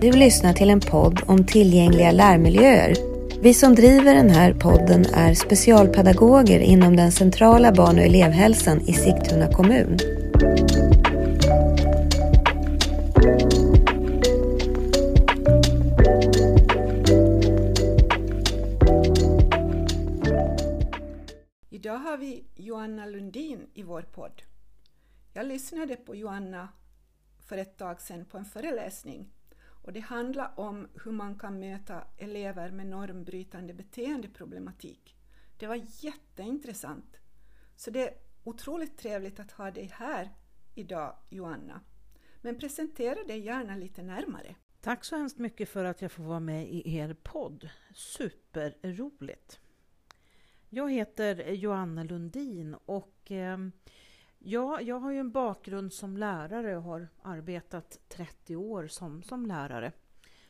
Du lyssnar till en podd om tillgängliga lärmiljöer. Vi som driver den här podden är specialpedagoger inom den centrala barn och elevhälsan i Sigtuna kommun. Idag har vi Joanna Lundin i vår podd. Jag lyssnade på Joanna för ett tag sedan på en föreläsning och det handlar om hur man kan möta elever med normbrytande beteendeproblematik. Det var jätteintressant. Så det är otroligt trevligt att ha dig här idag, Joanna. Men presentera dig gärna lite närmare. Tack så hemskt mycket för att jag får vara med i er podd. Superroligt! Jag heter Joanna Lundin och eh, ja, jag har ju en bakgrund som lärare och har arbetat 30 år som, som lärare.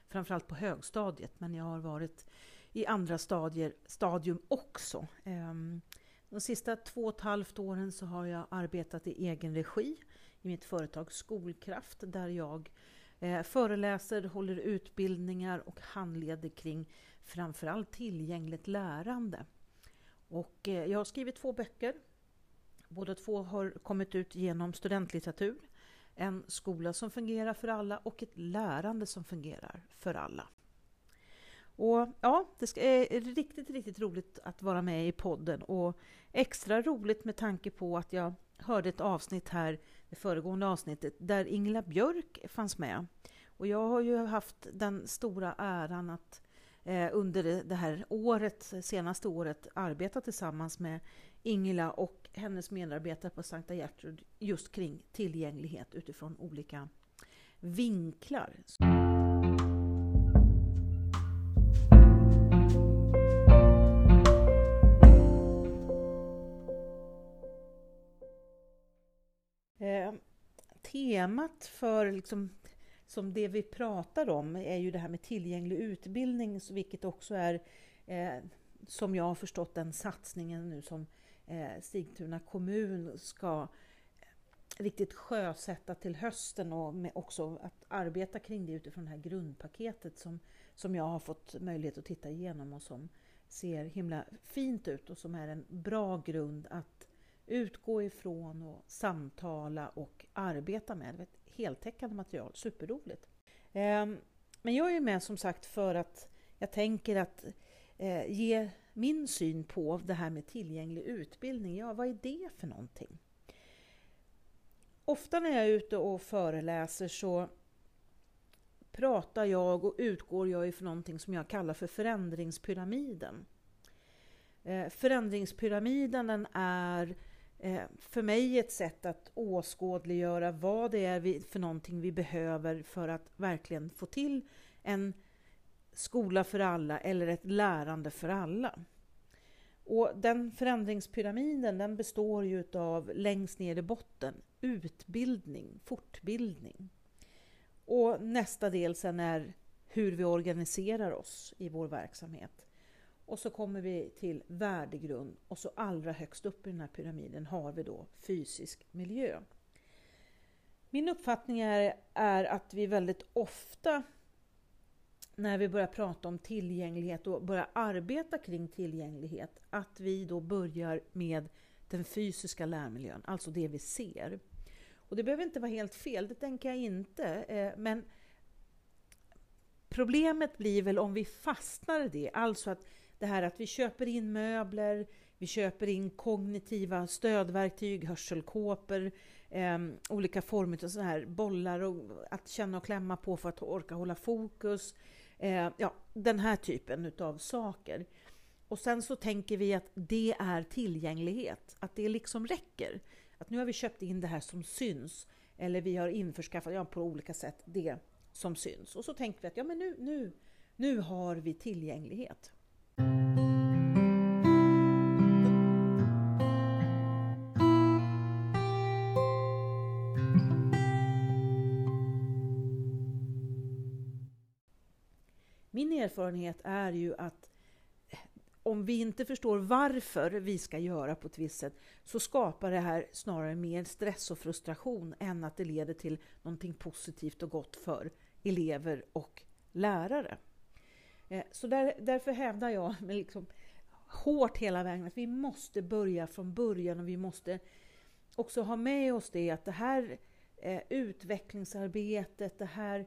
Framförallt på högstadiet, men jag har varit i andra stadier, stadium också. Ehm, de sista två och ett halvt åren så har jag arbetat i egen regi i mitt företag Skolkraft där jag eh, föreläser, håller utbildningar och handleder kring framförallt tillgängligt lärande. Och eh, jag har skrivit två böcker. Båda två har kommit ut genom studentlitteratur. En skola som fungerar för alla och ett lärande som fungerar för alla. Och ja, det är eh, riktigt, riktigt roligt att vara med i podden och extra roligt med tanke på att jag hörde ett avsnitt här, det föregående avsnittet, där Ingela Björk fanns med. Och jag har ju haft den stora äran att eh, under det här året, senaste året arbeta tillsammans med Ingela och hennes medarbetare på Sankta Gertrud just kring tillgänglighet utifrån olika vinklar. Eh, temat för liksom som det vi pratar om är ju det här med tillgänglig utbildning, vilket också är, eh, som jag har förstått den satsningen nu som eh, Sigtuna kommun ska riktigt sjösätta till hösten och med också att arbeta kring det utifrån det här grundpaketet som, som jag har fått möjlighet att titta igenom och som ser himla fint ut och som är en bra grund att utgå ifrån och samtala och arbeta med Ett heltäckande material. Superroligt! Ehm, men jag är med som sagt för att jag tänker att eh, ge min syn på det här med tillgänglig utbildning. Ja, vad är det för någonting? Ofta när jag är ute och föreläser så pratar jag och utgår jag ifrån någonting som jag kallar för förändringspyramiden. Eh, förändringspyramiden förändringspyramiden är eh, för mig ett sätt att åskådliggöra vad det är för någonting vi behöver för att verkligen få till en skola för alla eller ett lärande för alla. Och den förändringspyramiden den består ju av längst ner i botten utbildning, fortbildning. Och nästa del sen är hur vi organiserar oss i vår verksamhet. Och så kommer vi till värdegrund och så allra högst upp i den här pyramiden har vi då fysisk miljö. Min uppfattning är, är att vi väldigt ofta när vi börjar prata om tillgänglighet och börjar arbeta kring tillgänglighet, att vi då börjar med den fysiska lärmiljön, alltså det vi ser. Och det behöver inte vara helt fel, det tänker jag inte, eh, men problemet blir väl om vi fastnar i det, alltså att det här att vi köper in möbler, vi köper in kognitiva stödverktyg, hörselkåpor, eh, olika former av så här bollar och att känna och klämma på för att orka hålla fokus. Eh, ja, den här typen av saker. Och sen så tänker vi att det är tillgänglighet, att det liksom räcker. Att nu har vi köpt in det här som syns, eller vi har införskaffat ja, på olika sätt det som syns. Och så tänker vi att ja, men nu, nu, nu har vi tillgänglighet. Erfarenhet är ju att eh, om vi inte förstår varför vi ska göra på ett visst sätt så skapar det här snarare mer stress och frustration än att det leder till någonting positivt och gott för elever och lärare. Eh, så där, därför hävdar jag liksom hårt hela vägen att vi måste börja från början och vi måste också ha med oss det att det här eh, utvecklingsarbetet, det här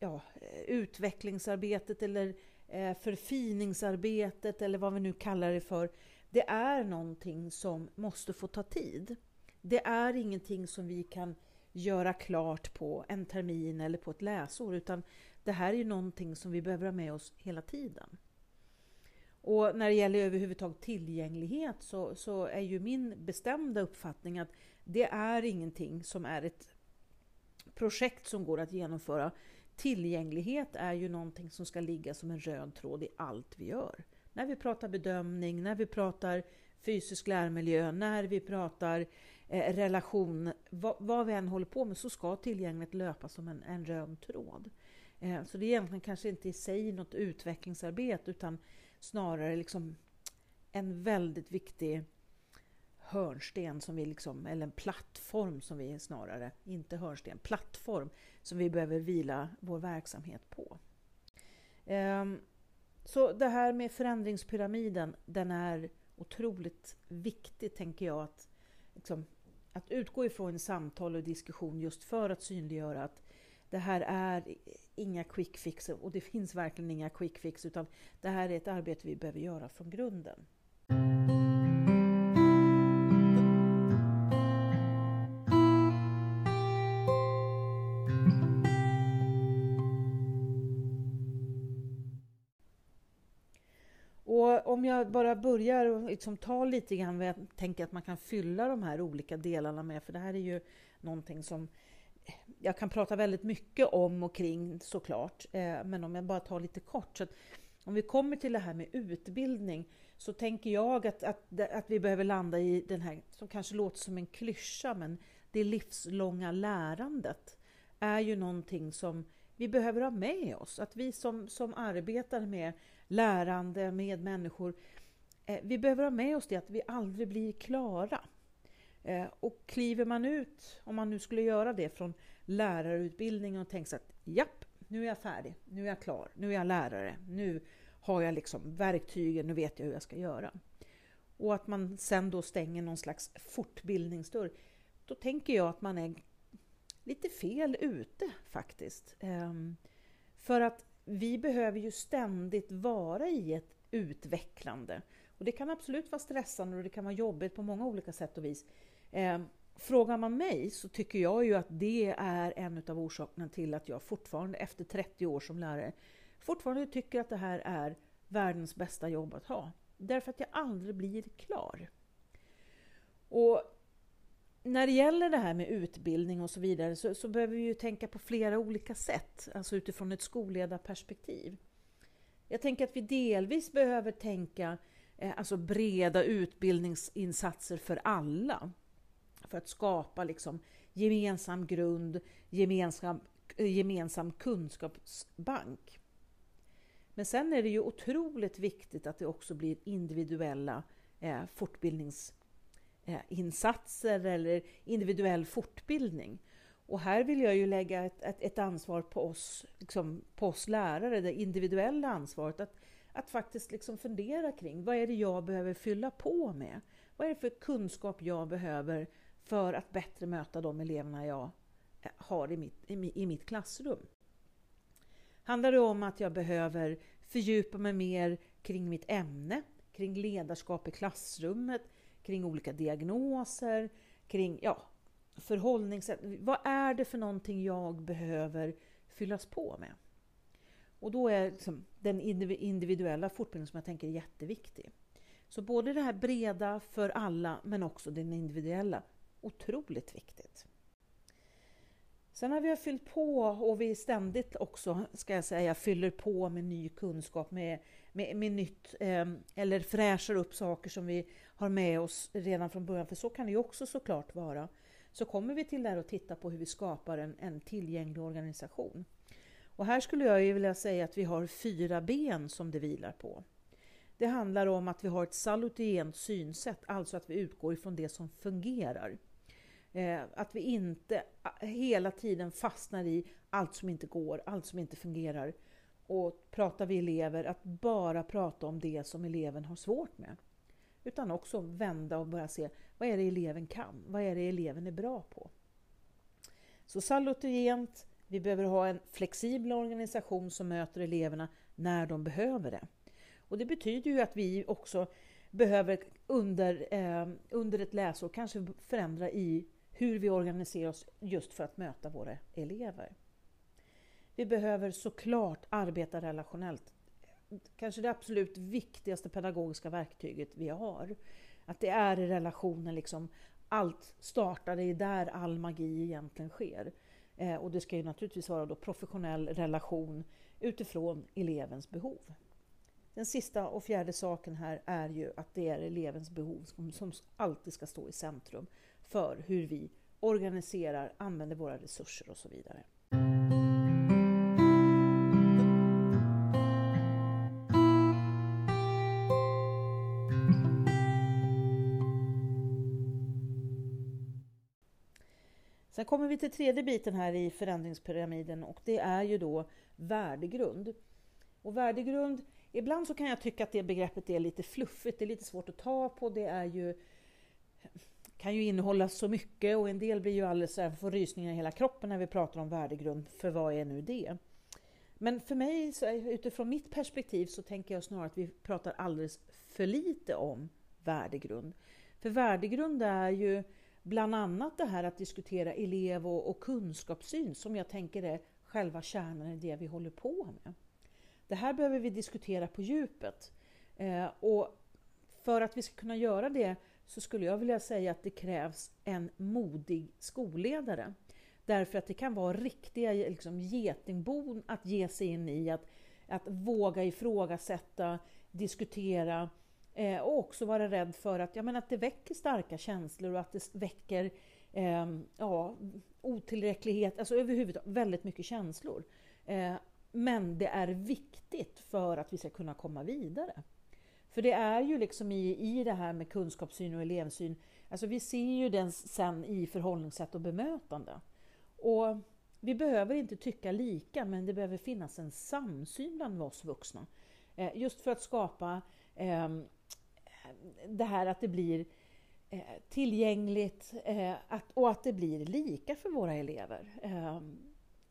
ja, eh, utvecklingsarbetet eller eh, förfiningsarbetet eller vad vi nu kallar det för, det är någonting som måste få ta tid. Det är ingenting som vi kan göra klart på en termin eller på ett läsår, utan det här är ju någonting som vi behöver ha med oss hela tiden. Och när det gäller överhuvudtaget tillgänglighet så, så är ju min bestämda uppfattning att det är ingenting som är ett projekt som går att genomföra. Tillgänglighet är ju någonting som ska ligga som en röd tråd i allt vi gör. När vi pratar bedömning, när vi pratar fysisk lärmiljö, när vi pratar eh, relation, vad, vad, vi än håller på med så ska tillgänglighet löpa som en, en röd tråd. Eh, så det är egentligen kanske inte i sig något utvecklingsarbete utan snarare liksom en väldigt viktig hörnsten som vi liksom, eller en plattform som vi snarare, inte hörnsten, plattform som vi behöver vila vår verksamhet på. Ehm, så det här med förändringspyramiden, den är otroligt viktig tänker jag att, liksom, att utgå ifrån samtal och diskussion just för att synliggöra att det här är inga quick fix och det finns verkligen inga quick fix utan det här är ett arbete vi behöver göra från grunden. Om jag bara börjar och liksom ta lite grann vad jag tänker att man kan fylla de här olika delarna med, för det här är ju någonting som jag kan prata väldigt mycket om och kring såklart, eh, men om jag bara tar lite kort. Så om vi kommer till det här med utbildning så tänker jag att, att, att vi behöver landa i den här, som kanske låter som en klyscha, men det livslånga lärandet är ju någonting som vi behöver ha med oss. Att vi som, som arbetar med lärande med människor, eh, vi behöver ha med oss det att vi aldrig blir klara. Eh, och kliver man ut, om man nu skulle göra det, från lärarutbildningen och tänker att japp, nu är jag färdig, nu är jag klar, nu är jag lärare, nu har jag liksom verktygen, nu vet jag hur jag ska göra. Och att man sen då stänger någon slags fortbildningsdörr, då tänker jag att man är lite fel ute faktiskt. Ehm, för att vi behöver ju ständigt vara i ett utvecklande. Och det kan absolut vara stressande och det kan vara jobbigt på många olika sätt och vis. Ehm, frågar man mig så tycker jag ju att det är en av orsakerna till att jag fortfarande efter 30 år som lärare fortfarande tycker att det här är världens bästa jobb att ha. Därför att jag aldrig blir klar. Och när det gäller det här med utbildning och så vidare så, så behöver vi ju tänka på flera olika sätt, alltså utifrån ett skolledarperspektiv. Jag tänker att vi delvis behöver tänka eh, alltså breda utbildningsinsatser för alla för att skapa liksom gemensam grund, gemensam, eh, gemensam kunskapsbank. Men sen är det ju otroligt viktigt att det också blir individuella eh, fortbildningsinsatser Eh, insatser eller individuell fortbildning. Och här vill jag ju lägga ett, ett, ett ansvar på oss, liksom, på oss lärare, det individuella ansvaret att, att faktiskt liksom fundera kring vad är det jag behöver fylla på med? Vad är det för kunskap jag behöver för att bättre möta de eleverna jag eh, har i mitt, i mitt klassrum. Handlar det om att jag behöver fördjupa mig mer kring mitt ämne, kring ledarskap i klassrummet, kring olika diagnoser, kring ja, förhållningssätt. Vad är det för någonting jag behöver fyllas på med? Och då är liksom den individuella fortbildningen som jag tänker är jätteviktig. Så både det här breda för alla men också den individuella otroligt viktigt. Sen har vi fyllt på och vi ständigt också, ska jag säga, fyller på med ny kunskap, med, med, med nytt, eh, eller fräschar upp saker som vi har med oss redan från början, för så kan det ju också såklart vara. Så kommer vi till det här och tittar på hur vi skapar en, en tillgänglig organisation. Och här skulle jag ju vilja säga att vi har fyra ben som det vilar på. Det handlar om att vi har ett salutient synsätt, alltså att vi utgår ifrån det som fungerar. Eh, att vi inte eh, hela tiden fastnar i allt som inte går, allt som inte fungerar. Och pratar vi elever, att bara prata om det som eleven har svårt med. Utan också vända och börja se vad är det eleven kan? Vad är det eleven är bra på? Så salutogent, vi behöver ha en flexibel organisation som möter eleverna när de behöver det. Och det betyder ju att vi också behöver under, eh, under ett läsår kanske förändra i hur vi organiserar oss just för att möta våra elever. Vi behöver såklart arbeta relationellt. Kanske det absolut viktigaste pedagogiska verktyget vi har. Att det är i relationen liksom allt startar, det är där all magi egentligen sker. Eh, och det ska ju naturligtvis vara då professionell relation utifrån elevens behov. Den sista och fjärde saken här är ju att det är elevens behov som, som alltid ska stå i centrum för hur vi organiserar, använder våra resurser och så vidare. Sen kommer vi till tredje biten här i förändringspyramiden och det är ju då värdegrund. Och värdegrund, ibland så kan jag tycka att det begreppet är lite fluffigt, det är lite svårt att ta på, det är ju kan ju innehålla så mycket och en del blir ju alldeles så här, får rysningar i hela kroppen när vi pratar om värdegrund, för vad är nu det? Men för mig, så, utifrån mitt perspektiv, så tänker jag snarare att vi pratar alldeles för lite om värdegrund. För värdegrund är ju bland annat det här att diskutera elev och, och kunskapssyn som jag tänker är själva kärnan i det vi håller på med. Det här behöver vi diskutera på djupet. Eh, och för att vi ska kunna göra det så skulle jag vilja säga att det krävs en modig skolledare. Därför att det kan vara riktiga liksom, getingbon att ge sig in i, att, att våga ifrågasätta, diskutera eh, och också vara rädd för att, jag menar, att det väcker starka känslor och att det väcker eh, ja, otillräcklighet, alltså överhuvudtaget väldigt mycket känslor. Eh, men det är viktigt för att vi ska kunna komma vidare. För det är ju liksom i, i det här med kunskapssyn och elevsyn, alltså vi ser ju den sen i förhållningssätt och bemötande. Och vi behöver inte tycka lika, men det behöver finnas en samsyn bland oss vuxna. Eh, just för att skapa eh, det här att det blir eh, tillgängligt eh, att, och att det blir lika för våra elever. Ehm,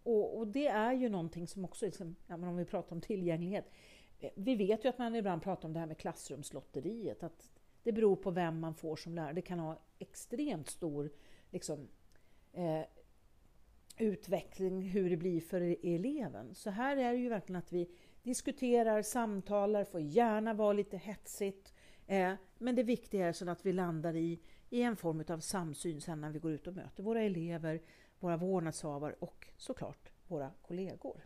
och, det är ju någonting som också, liksom, om vi pratar om tillgänglighet, eh, vi vet ju att man ibland pratar om det här med klassrumslotteriet, att det beror på vem man får som lärare. Det kan ha extremt stor liksom, eh, utveckling hur det blir för eleven. Så här är det ju verkligen att vi diskuterar, samtalar, får gärna vara lite hetsigt. Eh, men det viktiga är så att vi landar i, i en form av samsyn sen när vi går ut och möter våra elever, våra vårdnadshavare och såklart våra kollegor.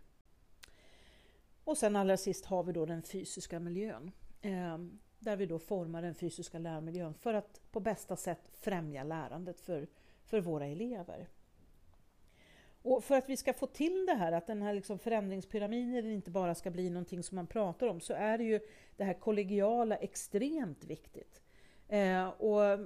Och sen allra sist har vi då den fysiska miljön. Eh, där vi då formar den fysiska lärmiljön för att på bästa sätt främja lärandet för, för våra elever. Och för att vi ska få till det här, att den här liksom förändringspyramiden inte bara ska bli någonting som man pratar om, så är det ju det här kollegiala extremt viktigt. Eh, och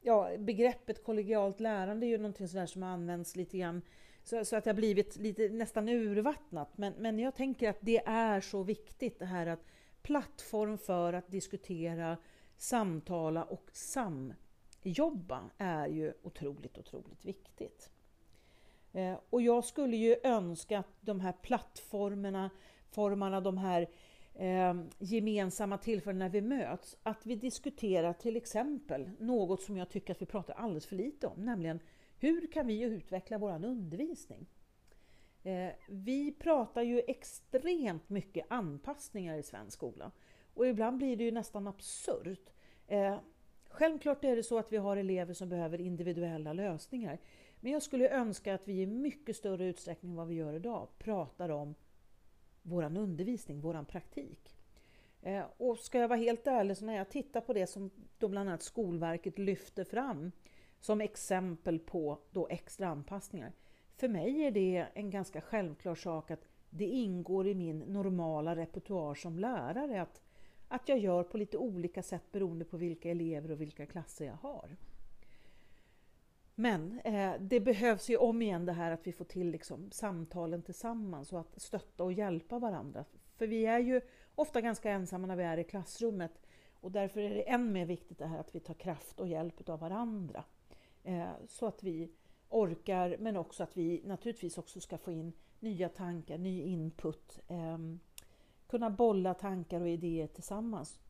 ja, Begreppet kollegialt lärande är ju någonting sådär som används lite grann så, så, att det har blivit lite nästan urvattnat. Men, men jag tänker att det är så viktigt det här att plattform för att diskutera, samtala och samjobba är ju otroligt, otroligt viktigt. Eh, och jag skulle ju önska att de här plattformarna, formarna, de här eh, gemensamma tillfällen när vi möts, att vi diskuterar till exempel något som jag tycker att vi pratar alldeles för lite om, nämligen hur kan vi utveckla vår undervisning? Eh, vi pratar ju extremt mycket anpassningar i svensk skola och ibland blir det ju nästan absurt. Eh, självklart är det så att vi har elever som behöver individuella lösningar. Men jag skulle önska att vi i mycket större utsträckning än vad vi gör idag pratar om vår undervisning, vår praktik. Eh, och ska jag vara helt ärlig, så när jag tittar på det som då bland annat Skolverket lyfter fram som exempel på då extra anpassningar. För mig är det en ganska självklar sak att det ingår i min normala repertoar som lärare att, att jag gör på lite olika sätt beroende på vilka elever och vilka klasser jag har. Men eh, det behövs ju om igen det här att vi får till liksom, samtalen tillsammans och att stötta och hjälpa varandra. För vi är ju ofta ganska ensamma när vi är i klassrummet och därför är det än mer viktigt det här att vi tar kraft och hjälp av varandra. Eh, så att vi orkar, men också att vi naturligtvis också ska få in nya tankar, ny input, eh, kunna bolla tankar och idéer tillsammans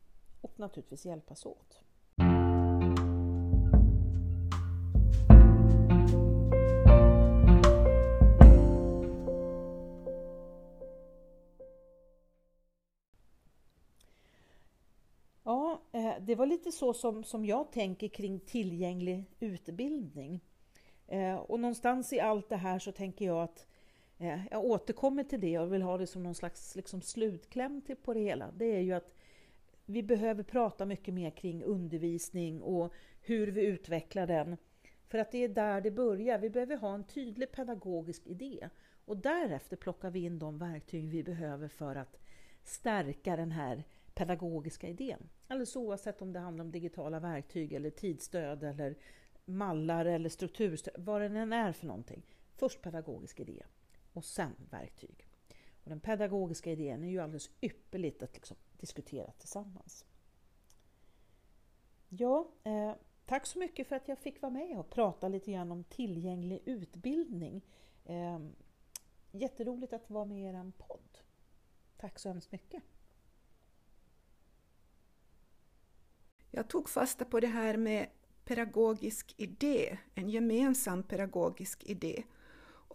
och naturligtvis hjälpas åt. Det var lite så som, som jag tänker kring tillgänglig utbildning. Eh, och någonstans i allt det här så tänker jag att eh, jag återkommer till det och vill ha det som någon slags liksom, slutkläm till på det hela. Det är ju att vi behöver prata mycket mer kring undervisning och hur vi utvecklar den. För att det är där det börjar. Vi behöver ha en tydlig pedagogisk idé och därefter plockar vi in de verktyg vi behöver för att stärka den här pedagogiska idén. Alldeles oavsett om det handlar om digitala verktyg eller tidsstöd eller mallar eller strukturstöd, vad det än är för någonting. Först pedagogisk idé och sen verktyg. Och den pedagogiska idén är ju alldeles ypperligt att liksom diskutera tillsammans. Ja, eh, tack så mycket för att jag fick vara med och prata lite grann om tillgänglig utbildning. Eh, jätteroligt att vara med i er podd. Tack så hemskt mycket. Jag tog fasta på det här med pedagogisk idé, en gemensam pedagogisk idé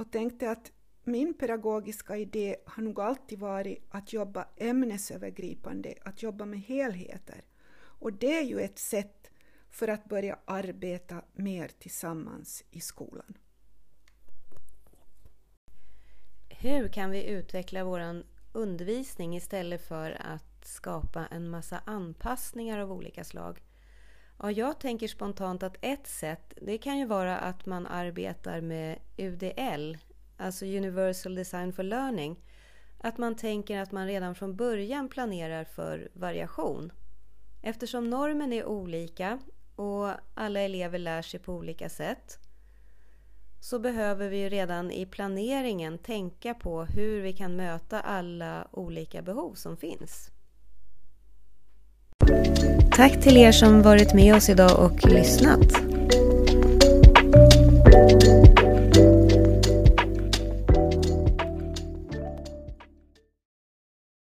och tänkte att min pedagogiska idé har nog alltid varit att jobba ämnesövergripande, att jobba med helheter. Och det är ju ett sätt för att börja arbeta mer tillsammans i skolan. Hur kan vi utveckla vår undervisning istället för att skapa en massa anpassningar av olika slag? Ja, jag tänker spontant att ett sätt det kan ju vara att man arbetar med UDL, alltså Universal Design for Learning. Att man tänker att man redan från början planerar för variation. Eftersom normen är olika och alla elever lär sig på olika sätt så behöver vi redan i planeringen tänka på hur vi kan möta alla olika behov som finns. Tack till er som varit med oss idag och lyssnat.